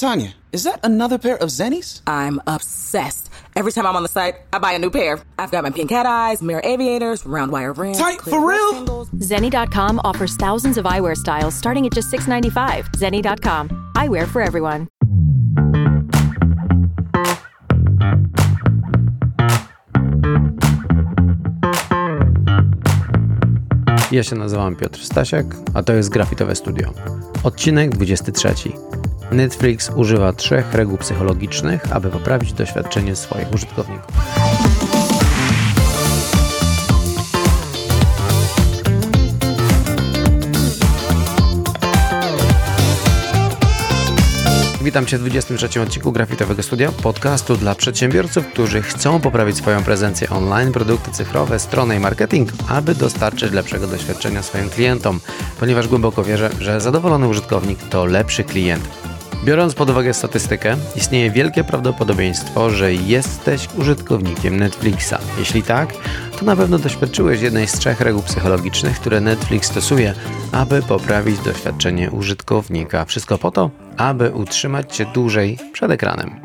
Tanya, is that another pair of Zennies? I'm obsessed. Every time I'm on the site, I buy a new pair. I've got my pink cat eyes, mirror aviators, round wire rims. Tight, for real? rectangles. Zenni.com offers thousands of eyewear styles starting at just $6.95. Zenni.com. Eyewear for everyone. Ja się nazywam Piotr Stasiak, a to jest Grafitowe Studio. Odcinek 23. Netflix używa trzech reguł psychologicznych, aby poprawić doświadczenie swoich użytkowników. Witam Cię w 23 odcinku Grafitowego Studia, podcastu dla przedsiębiorców, którzy chcą poprawić swoją prezencję online, produkty cyfrowe, stronę i marketing, aby dostarczyć lepszego doświadczenia swoim klientom, ponieważ głęboko wierzę, że zadowolony użytkownik to lepszy klient. Biorąc pod uwagę statystykę, istnieje wielkie prawdopodobieństwo, że jesteś użytkownikiem Netflixa. Jeśli tak, to na pewno doświadczyłeś jednej z trzech reguł psychologicznych, które Netflix stosuje, aby poprawić doświadczenie użytkownika. Wszystko po to, aby utrzymać Cię dłużej przed ekranem.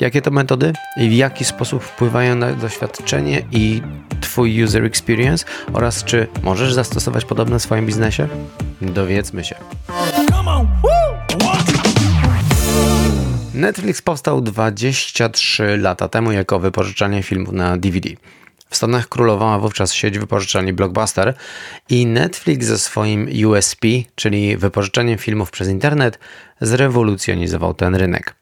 Jakie to metody i w jaki sposób wpływają na doświadczenie i Twój user experience oraz czy możesz zastosować podobne w swoim biznesie? Dowiedzmy się. Netflix powstał 23 lata temu jako wypożyczalnia filmów na DVD. W Stanach królowała wówczas sieć wypożyczalni Blockbuster i Netflix ze swoim USP, czyli wypożyczeniem filmów przez internet, zrewolucjonizował ten rynek.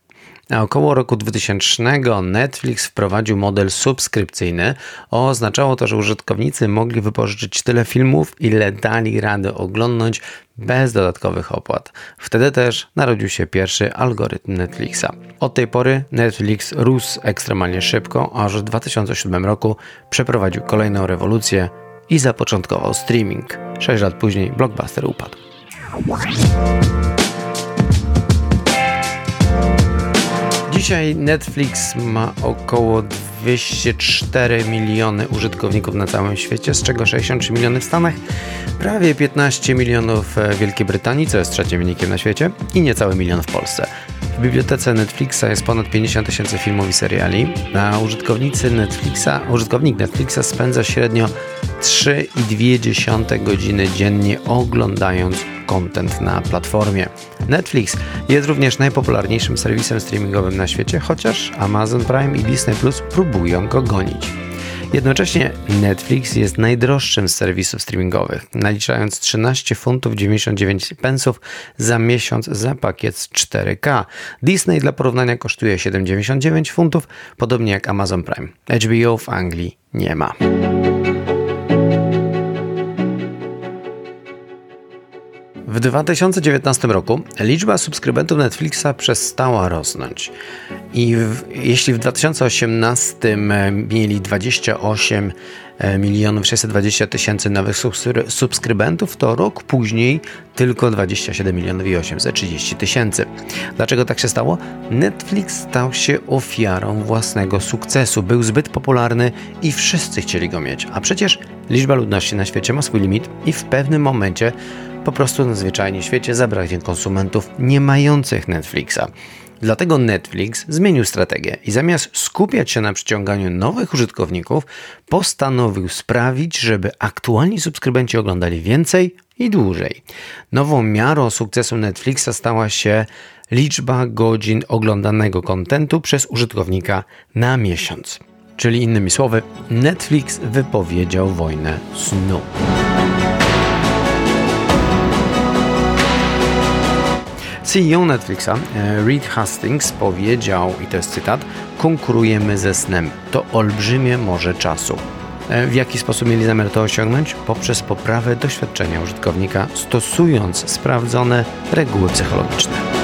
Około roku 2000 Netflix wprowadził model subskrypcyjny. Oznaczało to, że użytkownicy mogli wypożyczyć tyle filmów, ile dali radę oglądnąć bez dodatkowych opłat. Wtedy też narodził się pierwszy algorytm Netflixa. Od tej pory Netflix rósł ekstremalnie szybko, aż w 2007 roku przeprowadził kolejną rewolucję i zapoczątkował streaming. Sześć lat później Blockbuster upadł. Dzisiaj Netflix ma około 204 miliony użytkowników na całym świecie, z czego 63 miliony w Stanach, prawie 15 milionów w Wielkiej Brytanii, co jest trzecim wynikiem na świecie, i niecały milion w Polsce. W bibliotece Netflixa jest ponad 50 tysięcy filmów i seriali, a użytkownicy Netflixa, użytkownik Netflixa spędza średnio 3,2 godziny dziennie oglądając content na platformie. Netflix jest również najpopularniejszym serwisem streamingowym na świecie, chociaż Amazon Prime i Disney Plus próbują go gonić. Jednocześnie Netflix jest najdroższym z serwisów streamingowych, naliczając 13 funtów 99 pensów za miesiąc za pakiet 4K. Disney dla porównania kosztuje 7,99 funtów, podobnie jak Amazon Prime. HBO w Anglii nie ma. W 2019 roku liczba subskrybentów Netflixa przestała rosnąć. I w, jeśli w 2018 mieli 28 milionów 620 tysięcy nowych subskrybentów, to rok później tylko 27 milionów i 830 tysięcy. Dlaczego tak się stało? Netflix stał się ofiarą własnego sukcesu. Był zbyt popularny i wszyscy chcieli go mieć. A przecież liczba ludności na świecie ma swój limit i w pewnym momencie po prostu na zwyczajnie świecie zabraknie konsumentów nie mających Netflixa. Dlatego Netflix zmienił strategię i zamiast skupiać się na przyciąganiu nowych użytkowników, postanowił sprawić, żeby aktualni subskrybenci oglądali więcej i dłużej. Nową miarą sukcesu Netflixa stała się liczba godzin oglądanego kontentu przez użytkownika na miesiąc. Czyli innymi słowy, Netflix wypowiedział wojnę snu. CEO Netflixa, e, Reed Hastings, powiedział, i to jest cytat, konkurujemy ze snem. To olbrzymie morze czasu. E, w jaki sposób mieli zamiar to osiągnąć? Poprzez poprawę doświadczenia użytkownika, stosując sprawdzone reguły psychologiczne.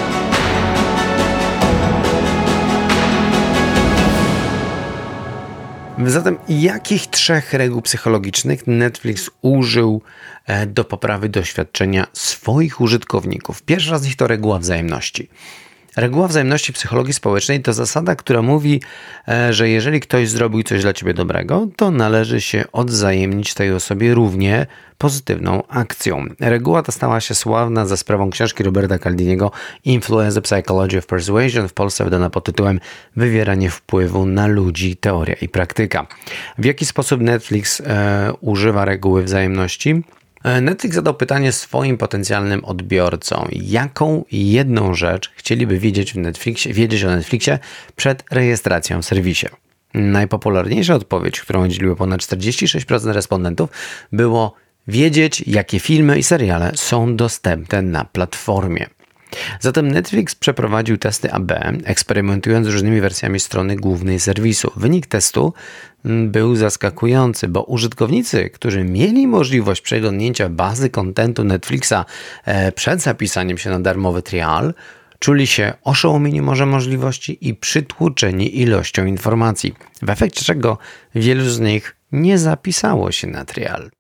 Zatem jakich trzech reguł psychologicznych Netflix użył e, do poprawy doświadczenia swoich użytkowników? Pierwsza z nich to reguła wzajemności. Reguła wzajemności psychologii społecznej to zasada, która mówi, e, że jeżeli ktoś zrobił coś dla ciebie dobrego, to należy się odwzajemnić tej osobie równie pozytywną akcją. Reguła ta stała się sławna za sprawą książki Roberta Caldiniego Influence Psychology of Persuasion, w Polsce wydana pod tytułem Wywieranie wpływu na ludzi, teoria i praktyka. W jaki sposób Netflix e, używa reguły wzajemności? E, Netflix zadał pytanie swoim potencjalnym odbiorcom, jaką jedną rzecz chcieliby wiedzieć, w Netflixie, wiedzieć o Netflixie przed rejestracją w serwisie. Najpopularniejsza odpowiedź, którą udzieliło ponad 46% respondentów, było wiedzieć, jakie filmy i seriale są dostępne na platformie. Zatem Netflix przeprowadził testy AB, eksperymentując z różnymi wersjami strony głównej serwisu. Wynik testu był zaskakujący, bo użytkownicy, którzy mieli możliwość przeglądnięcia bazy kontentu Netflixa e, przed zapisaniem się na darmowy trial, czuli się oszołomieni może możliwości i przytłoczeni ilością informacji, w efekcie czego wielu z nich nie zapisało się na trial.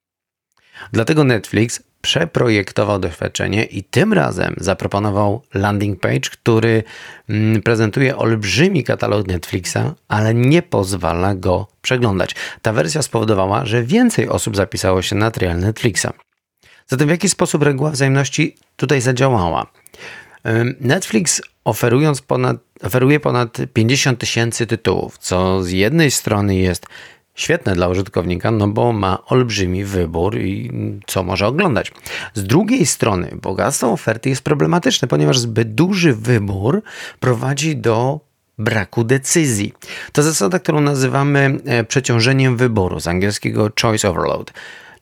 Dlatego Netflix przeprojektował doświadczenie i tym razem zaproponował landing page, który mm, prezentuje olbrzymi katalog Netflixa, ale nie pozwala go przeglądać. Ta wersja spowodowała, że więcej osób zapisało się na trial Netflixa. Zatem w jaki sposób reguła wzajemności tutaj zadziałała? Netflix oferując ponad, oferuje ponad 50 tysięcy tytułów, co z jednej strony jest świetne dla użytkownika, no bo ma olbrzymi wybór i co może oglądać. Z drugiej strony, bogactwo oferty jest problematyczne, ponieważ zbyt duży wybór prowadzi do braku decyzji. To zasada, którą nazywamy e, przeciążeniem wyboru, z angielskiego choice overload.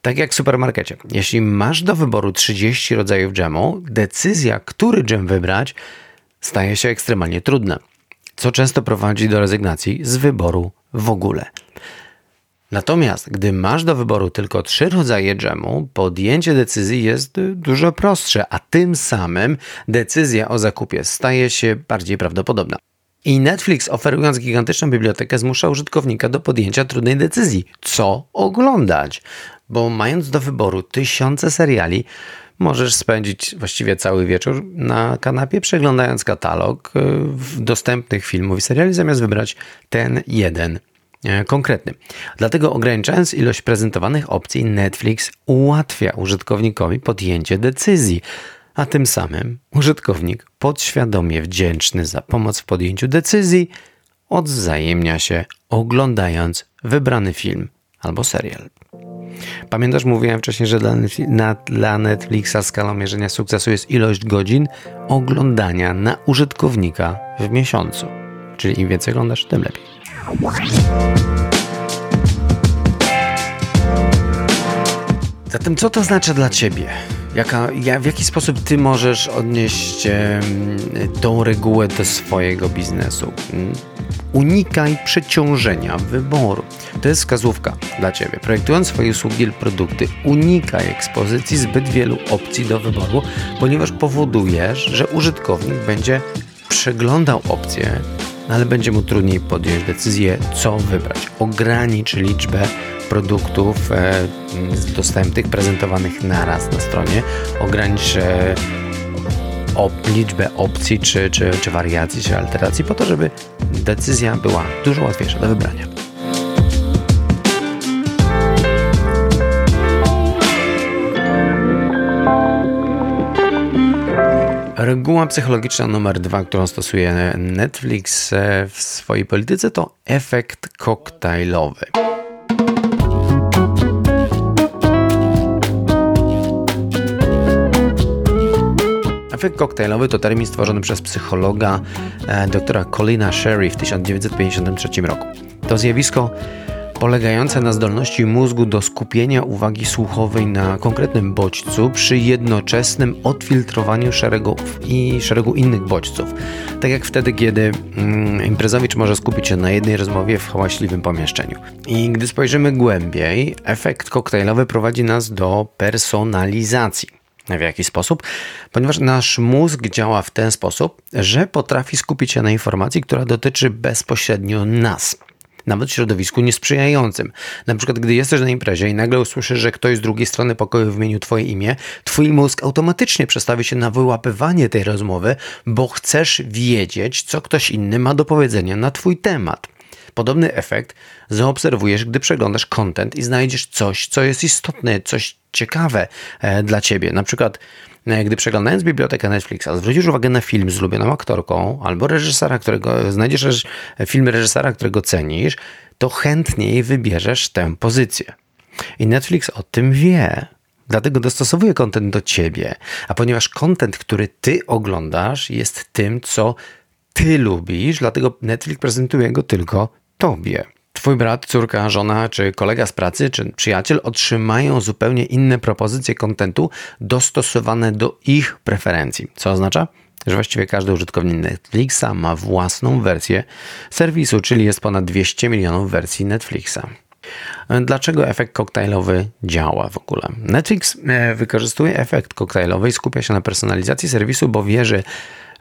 Tak jak w supermarkecie. Jeśli masz do wyboru 30 rodzajów dżemu, decyzja, który dżem wybrać, staje się ekstremalnie trudna, co często prowadzi do rezygnacji z wyboru w ogóle. Natomiast gdy masz do wyboru tylko trzy rodzaje dżemu, podjęcie decyzji jest dużo prostsze, a tym samym decyzja o zakupie staje się bardziej prawdopodobna. I Netflix, oferując gigantyczną bibliotekę, zmusza użytkownika do podjęcia trudnej decyzji, co oglądać. Bo mając do wyboru tysiące seriali, możesz spędzić właściwie cały wieczór na kanapie, przeglądając katalog y, dostępnych filmów i seriali, zamiast wybrać ten jeden konkretny. Dlatego ograniczając ilość prezentowanych opcji, Netflix ułatwia użytkownikowi podjęcie decyzji, a tym samym użytkownik podświadomie wdzięczny za pomoc w podjęciu decyzji odwzajemnia się oglądając wybrany film albo serial. Pamiętasz, mówiłem wcześniej, że dla Netflixa skalą mierzenia sukcesu jest ilość godzin oglądania na użytkownika w miesiącu. Czyli im więcej oglądasz, tym lepiej. Zatem co to znaczy dla Ciebie? Jaka, w jaki sposób Ty możesz odnieść e, tą regułę do swojego biznesu? Mm, unikaj przeciążenia wyboru. To jest wskazówka dla Ciebie. Projektując swoje usługi lub produkty, unikaj ekspozycji zbyt wielu opcji do wyboru, ponieważ powodujesz, że użytkownik będzie przeglądał opcje, ale będzie mu trudniej podjąć decyzję, co wybrać. Ogranicz liczbę produktów e, dostępnych, prezentowanych naraz na stronie. Ogranicz e, op, liczbę opcji, czy, czy, czy wariacji, czy alteracji, po to, żeby decyzja była dużo łatwiejsza do wybrania. Reguła psychologiczna numer dwa, którą stosuje Netflix e, w swojej polityce, to efekt koktajlowy. Efekt koktajlowy to termin stworzony przez psychologa e, doktora Colina Sherry w 1953 roku. To zjawisko polegające na zdolności mózgu do skupienia uwagi słuchowej na konkretnym bodźcu przy jednoczesnym odfiltrowaniu szeregu i szeregu innych bodźców. Tak jak wtedy, kiedy mm, imprezowicz może skupić się na jednej rozmowie w hałaśliwym pomieszczeniu. I gdy spojrzymy głębiej, efekt koktajlowy prowadzi nas do personalizacji. W jaki sposób? Ponieważ nasz mózg działa w ten sposób, że potrafi skupić się na informacji, która dotyczy bezpośrednio nas. Nawet w środowisku niesprzyjającym. Na przykład, gdy jesteś na imprezie i nagle usłyszysz, że ktoś z drugiej strony pokoju wymienił twoje imię, twój mózg automatycznie przestawi się na wyłapywanie tej rozmowy, bo chcesz wiedzieć, co ktoś inny ma do powiedzenia na twój temat. Podobny efekt zaobserwujesz, gdy przeglądasz content i znajdziesz coś, co jest istotne, coś ciekawe e, dla ciebie. Na przykład, gdy przeglądając bibliotekę Netflixa, zwrócisz uwagę na film z ulubioną aktorką albo reżysera, którego znajdziesz film reżysera, którego cenisz, to chętniej wybierzesz tę pozycję. I Netflix o tym wie. Dlatego dostosowuje kontent do ciebie. A ponieważ kontent, który ty oglądasz, jest tym, co ty lubisz, dlatego Netflix prezentuje go tylko tobie. Twój brat, córka, żona, czy kolega z pracy, czy przyjaciel otrzymają zupełnie inne propozycje kontentu dostosowane do ich preferencji. Co oznacza? że właściwie każdy użytkownik Netflixa ma własną wersję serwisu, czyli jest ponad 200 milionów wersji Netflixa. Dlaczego efekt koktajlowy działa w ogóle? Netflix e, wykorzystuje efekt koktajlowy i skupia się na personalizacji serwisu, bo wierzy,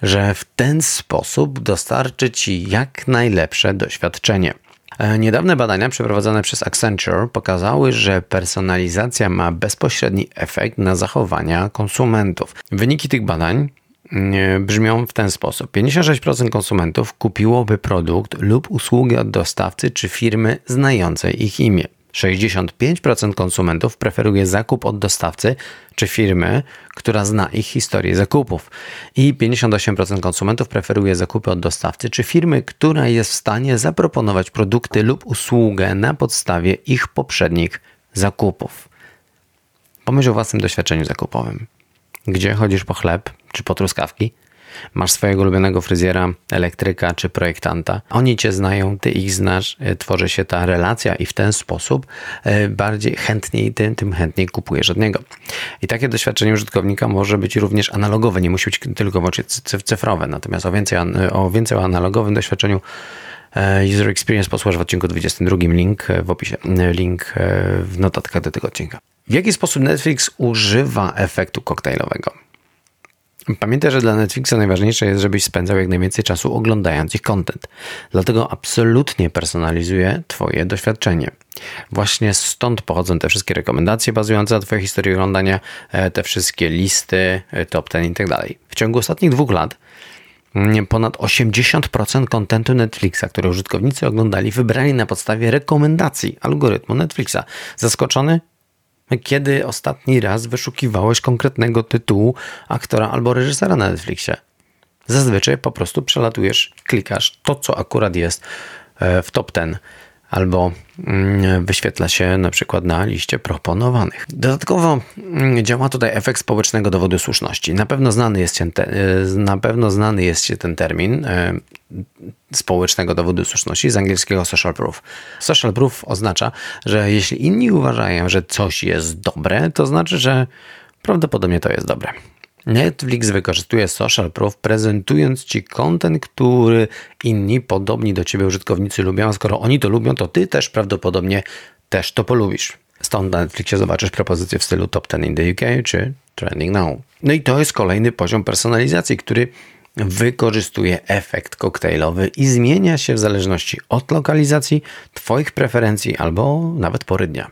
że w ten sposób dostarczy Ci jak najlepsze doświadczenie. E, niedawne badania przeprowadzone przez Accenture pokazały, że personalizacja ma bezpośredni efekt na zachowania konsumentów. Wyniki tych badań mm, brzmią w ten sposób: 56% konsumentów kupiłoby produkt lub usługę od dostawcy czy firmy znającej ich imię. 65% konsumentów preferuje zakup od dostawcy czy firmy, która zna ich historię zakupów. I 58% konsumentów preferuje zakupy od dostawcy czy firmy, która jest w stanie zaproponować produkty lub usługę na podstawie ich poprzednich zakupów. Pomyśl o własnym doświadczeniu zakupowym. Gdzie chodzisz po chleb czy po truskawki? Masz swojego ulubionego fryzjera, elektryka czy projektanta. Oni cię znają, ty ich znasz, e, tworzy się ta relacja i w ten sposób e, bardziej chętniej tym, chętniej kupujesz od niego. I takie doświadczenie użytkownika może być również analogowe, nie musi być tylko wyłącznie cyfrowe. Natomiast o więcej, o więcej o analogowym doświadczeniu e, User Experience posłuchasz w odcinku 22, link w opisie, link w notatkach do tego odcinka. W jaki sposób Netflix używa efektu koktajlowego? Pamiętaj, że dla Netflixa najważniejsze jest, żebyś spędzał jak najwięcej czasu oglądając ich content. Dlatego absolutnie personalizuje Twoje doświadczenie. Właśnie stąd pochodzą te wszystkie rekomendacje bazujące na Twojej historii oglądania, e, te wszystkie listy, e, top ten i tak dalej. W ciągu ostatnich dwóch lat mm, ponad 80% kontentu Netflixa, które użytkownicy oglądali, wybrali na podstawie rekomendacji algorytmu Netflixa. Zaskoczony? Kiedy ostatni raz wyszukiwałeś konkretnego tytułu aktora albo reżysera na Netflixie? Zazwyczaj po prostu przelatujesz, klikasz to, co akurat jest e, w top 10 albo mm, wyświetla się na przykład na liście proponowanych. Dodatkowo mm, działa tutaj efekt społecznego dowodu słuszności. Na pewno znany jest, ten, e, na pewno znany jest ten termin e, społecznego dowodu słuszności z angielskiego social proof. Social proof oznacza, że jeśli inni uważają, że coś jest dobre, to znaczy, że prawdopodobnie to jest dobre. Netflix wykorzystuje social proof, prezentując ci content, który inni podobni do ciebie użytkownicy lubią, a skoro oni to lubią, to ty też prawdopodobnie też to polubisz. Stąd na Netflixie zobaczysz propozycje w stylu Top 10 in the UK czy Trending Now. No i to jest kolejny poziom personalizacji, który wykorzystuje efekt koktajlowy i zmienia się w zależności od lokalizacji, Twoich preferencji albo nawet pory dnia.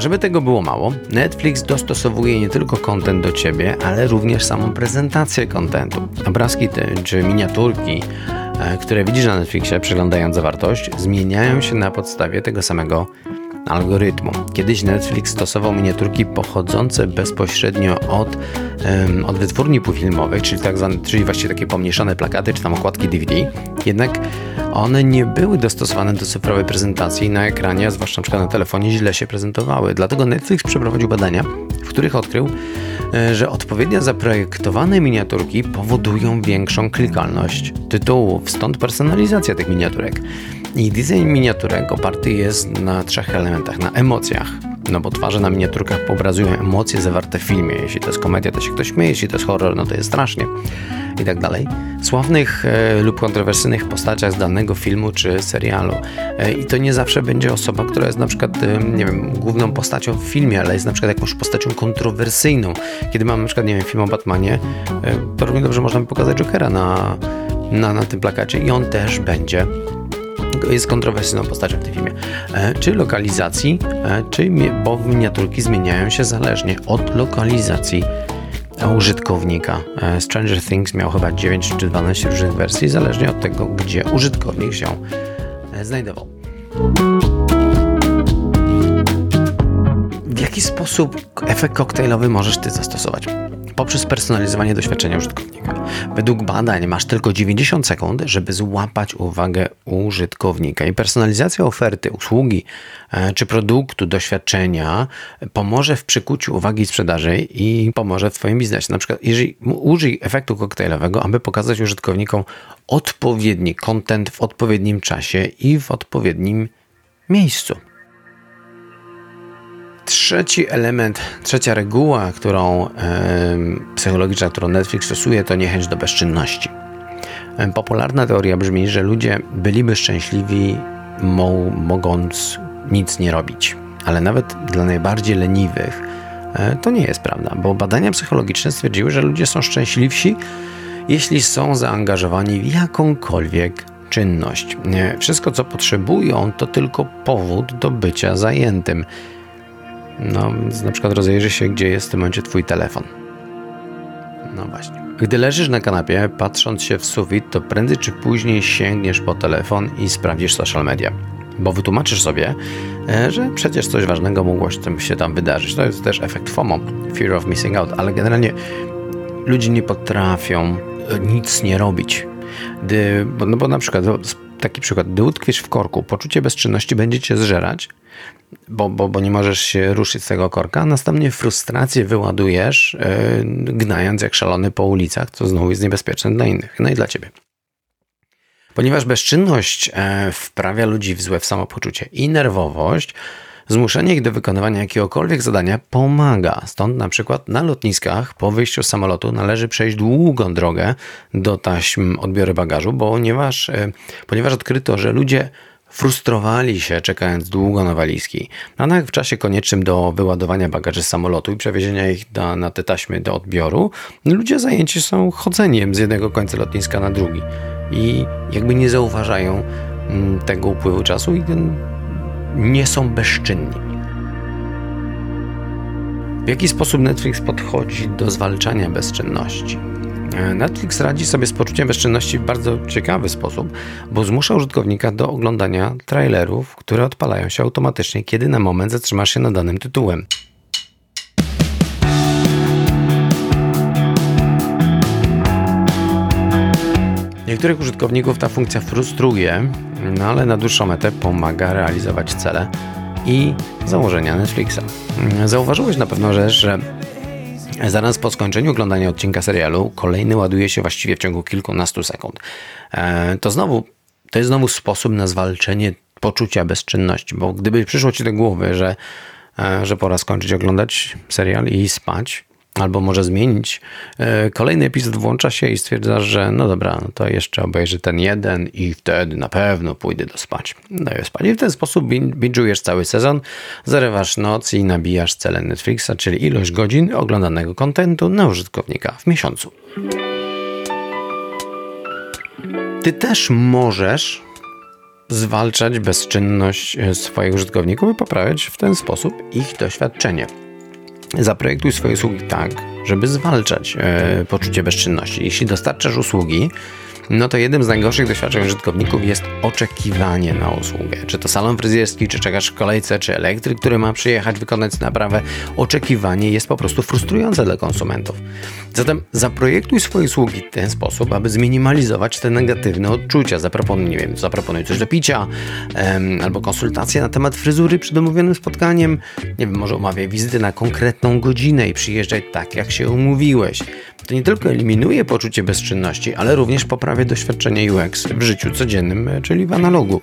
A żeby tego było mało, Netflix dostosowuje nie tylko content do ciebie, ale również samą prezentację kontentu. Obrazki czy miniaturki, e, które widzisz na Netflixie, przeglądając zawartość, zmieniają się na podstawie tego samego algorytmu. Kiedyś Netflix stosował miniaturki pochodzące bezpośrednio od, um, od wytwórni filmowych, czyli, tak zwane, czyli właściwie takie pomniejszone plakaty czy tam okładki DVD. Jednak one nie były dostosowane do cyfrowej prezentacji na ekranie, a zwłaszcza na na telefonie źle się prezentowały. Dlatego Netflix przeprowadził badania, w których odkrył, e, że odpowiednio zaprojektowane miniaturki powodują większą klikalność tytułów, stąd personalizacja tych miniaturek. I design miniaturek oparty jest na trzech elementach. Na emocjach, no bo twarze na miniaturkach obrazują emocje zawarte w filmie. Jeśli to jest komedia, to się ktoś śmieje, jeśli to jest horror, no to jest strasznie i tak dalej. Sławnych e, lub kontrowersyjnych postaciach z danego filmu czy serialu. E, I to nie zawsze będzie osoba, która jest na przykład, e, nie wiem, główną postacią w filmie, ale jest na przykład jakąś postacią kontrowersyjną. Kiedy mamy na przykład, nie wiem, film o Batmanie, e, to równie dobrze można by pokazać Jokera na na, na tym plakacie i on też będzie jest kontrowersyjną postacią w tym filmie. E, czy lokalizacji, e, czy bo miniaturki zmieniają się zależnie od lokalizacji użytkownika. E, Stranger Things miał chyba 9 czy 12 różnych wersji, zależnie od tego, gdzie użytkownik się znajdował. W jaki sposób efekt koktajlowy możesz Ty zastosować? Poprzez personalizowanie doświadczenia użytkownika. Według badań masz tylko 90 sekund, żeby złapać uwagę użytkownika i personalizacja oferty, usługi e, czy produktu, doświadczenia pomoże w przykuciu uwagi sprzedaży i pomoże w Twoim biznesie. Na przykład, jeżeli użyj efektu koktajlowego, aby pokazać użytkownikom odpowiedni content w odpowiednim czasie i w odpowiednim miejscu. Trzeci element, trzecia reguła, którą e, psychologiczna, którą Netflix stosuje, to niechęć do bezczynności. Popularna teoria brzmi, że ludzie byliby szczęśliwi, mo mogąc nic nie robić. Ale nawet dla najbardziej leniwych e, to nie jest prawda, bo badania psychologiczne stwierdziły, że ludzie są szczęśliwsi, jeśli są zaangażowani w jakąkolwiek czynność. Wszystko, co potrzebują, to tylko powód do bycia zajętym. No, więc na przykład rozejrzy się, gdzie jest w tym momencie Twój telefon. No właśnie. Gdy leżysz na kanapie, patrząc się w sufit, to prędzej czy później sięgniesz po telefon i sprawdzisz social media. Bo wytłumaczysz sobie, e, że przecież coś ważnego mogło się tam wydarzyć. To jest też efekt FOMO, Fear of Missing Out, ale generalnie ludzie nie potrafią e, nic nie robić. Gdy, no bo na przykład, taki przykład, gdy utkwiesz w korku, poczucie bezczynności będzie cię zżerać, bo, bo, bo nie możesz się ruszyć z tego korka, następnie frustrację wyładujesz, yy, gnając jak szalony po ulicach, co znowu jest niebezpieczne dla innych, no i dla ciebie. Ponieważ bezczynność e, wprawia ludzi w złe w samopoczucie i nerwowość, zmuszenie ich do wykonywania jakiegokolwiek zadania pomaga. Stąd na przykład na lotniskach po wyjściu z samolotu należy przejść długą drogę do taśm odbioru bagażu, ponieważ, e, ponieważ odkryto, że ludzie frustrowali się czekając długo na walizki. Jednak w czasie koniecznym do wyładowania bagaży z samolotu i przewiezienia ich do, na te taśmy do odbioru, ludzie zajęci są chodzeniem z jednego końca lotniska na drugi i jakby nie zauważają mm, tego upływu czasu i nie są bezczynni. W jaki sposób Netflix podchodzi do zwalczania bezczynności? E, Netflix radzi sobie z poczuciem bezczynności w bardzo ciekawy sposób, bo zmusza użytkownika do oglądania trailerów, które odpalają się automatycznie, kiedy na moment zatrzymasz się na danym tytułem. Niektórych użytkowników ta funkcja frustruje, no ale na dłuższą metę pomaga realizować cele i założenia Netflixa. Zauważyłeś na pewno rzecz, że Zaraz po skończeniu oglądania odcinka serialu, kolejny ładuje się właściwie w ciągu kilkunastu sekund. E, to znowu, to jest znowu sposób na zwalczenie poczucia bezczynności, bo gdyby przyszło ci do głowy, że, e, że pora skończyć oglądać serial i spać, albo może zmienić. E, kolejny epizod włącza się i stwierdza, że no dobra, no to jeszcze obejrzy ten jeden i wtedy na pewno pójdę do spać. No i spać. I w ten sposób binge'ujesz cały sezon, zarywasz noc i nabijasz cele Netflixa, czyli ilość godzin oglądanego kontentu na użytkownika w miesiącu. Ty też możesz zwalczać bezczynność e, swoich użytkowników i poprawiać w ten sposób ich doświadczenie. Zaprojektuj swoje usługi tak, żeby zwalczać e, poczucie bezczynności. Jeśli dostarczasz usługi, no to jednym z najgorszych doświadczeń użytkowników jest oczekiwanie na usługę. Czy to salon fryzjerski, czy czekasz w kolejce, czy elektryk, który ma przyjechać, wykonać naprawę. Oczekiwanie jest po prostu frustrujące dla konsumentów. Zatem zaprojektuj swoje usługi w ten sposób, aby zminimalizować te negatywne odczucia. Zaproponuj, nie wiem, zaproponuj coś do picia, em, albo konsultację na temat fryzury przed domówionym spotkaniem. Nie wiem, może umawiaj wizyty na konkretną godzinę i przyjeżdżaj tak, jak się umówiłeś. To nie tylko eliminuje poczucie bezczynności, ale również poprawia doświadczenie UX w życiu codziennym, e, czyli w analogu.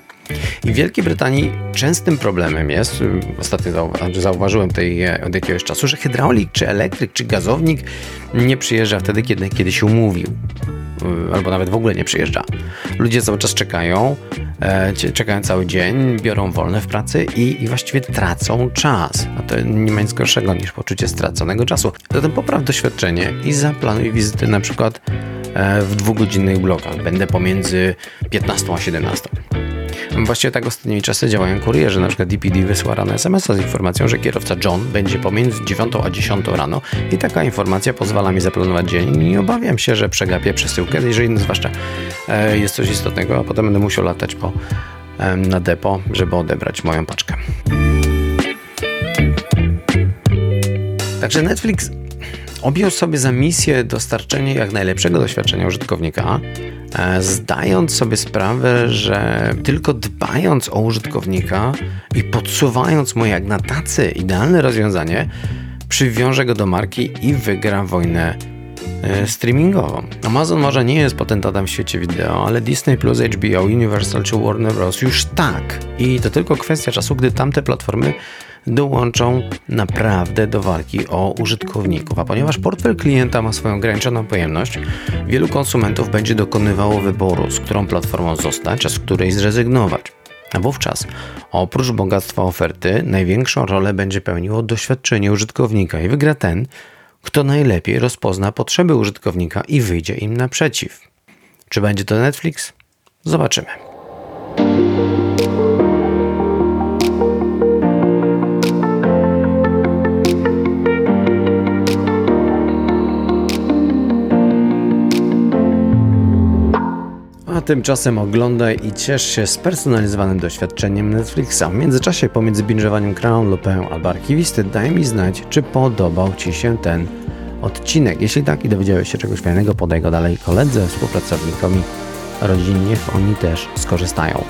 I w Wielkiej Brytanii częstym problemem jest, y, ostatnio znaczy zauważyłem tutaj e, od jakiegoś czasu, że hydraulik, czy elektryk, czy gazownik nie przyjeżdża wtedy, kiedy, kiedy się umówił. Albo nawet w ogóle nie przyjeżdża. Ludzie cały czas czekają, e, czekają cały dzień, biorą wolne w pracy i, i właściwie tracą czas. A to nie ma nic gorszego niż poczucie straconego czasu. Zatem popraw doświadczenie i zaplanuj wizyty na przykład e, w dwugodzinnych blokach. Będę pomiędzy 15 a 17. Właściwie tak ostatnimi czasy działają kurierzy. Na przykład DPD wysła rano SMS-a z informacją, że kierowca John będzie pomiędzy 9 a 10 rano i taka informacja pozwala mi zaplanować dzień. Nie obawiam się, że przegapię przesyłkę, jeżeli zwłaszcza e, jest coś istotnego, a potem będę musiał latać po, na depo, żeby odebrać moją paczkę. Także Netflix objął sobie za misję dostarczenie jak najlepszego doświadczenia użytkownika, e, zdając sobie sprawę, że tylko dbając o użytkownika i podsuwając mu jak na tacy idealne rozwiązanie, przywiąże go do marki i wygra wojnę e, streamingową. Amazon może nie jest potentatem w świecie wideo, ale Disney Plus, HBO, Universal czy Warner Bros. już tak. I to tylko kwestia czasu, gdy tamte platformy dołączą naprawdę do walki o użytkowników. A ponieważ portfel klienta ma swoją ograniczoną pojemność, wielu konsumentów będzie dokonywało wyboru, z którą platformą zostać, a z której zrezygnować. A wówczas, oprócz bogactwa oferty, największą rolę będzie pełniło doświadczenie użytkownika i wygra ten, kto najlepiej rozpozna potrzeby użytkownika i wyjdzie im naprzeciw. Czy będzie to Netflix? Zobaczymy. Tymczasem oglądaj i ciesz się spersonalizowanym doświadczeniem Netflixa. W międzyczasie pomiędzy binge'owaniem Crown, Lupin albo Archiwisty daj mi znać, czy podobał Ci się ten odcinek. Jeśli tak i dowiedziałeś się czegoś fajnego, podaj go dalej koledze, współpracownikowi, rodzinie, niech oni też skorzystają.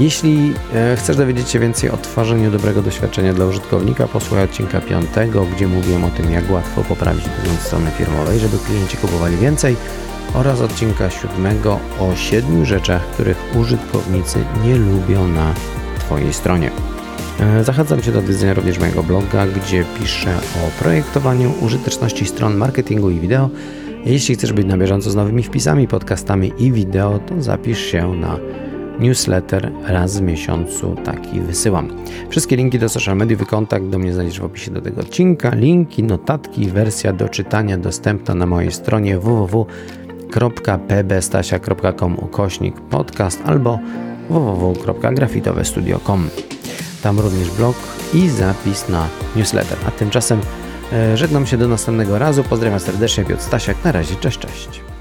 Jeśli e, chcesz dowiedzieć się więcej o tworzeniu dobrego doświadczenia dla użytkownika, posłuchaj odcinka 5, gdzie mówiłem o tym, jak łatwo poprawić wygląd strony firmowej, żeby klienci kupowali więcej oraz odcinka siódmego o siedmiu rzeczach, których użytkownicy nie lubią na Twojej stronie. E, zachęcam Cię do odwiedzenia również mojego bloga, gdzie piszę o projektowaniu użyteczności stron marketingu i wideo. Jeśli chcesz być na bieżąco z nowymi wpisami, podcastami i wideo, to zapisz się na newsletter raz w miesiącu taki wysyłam. Wszystkie linki do social mediów i kontakt do mnie znajdziesz w opisie do tego odcinka. Linki, notatki, wersja do czytania dostępna na mojej stronie www www.pbstasia.com ukośnik podcast albo www.grafitowestudio.com. Tam również blog i zapis na newsletter. A tymczasem e, żegnam się do następnego razu. Pozdrawiam serdecznie, Piotr Stasiak. Na razie, cześć, cześć.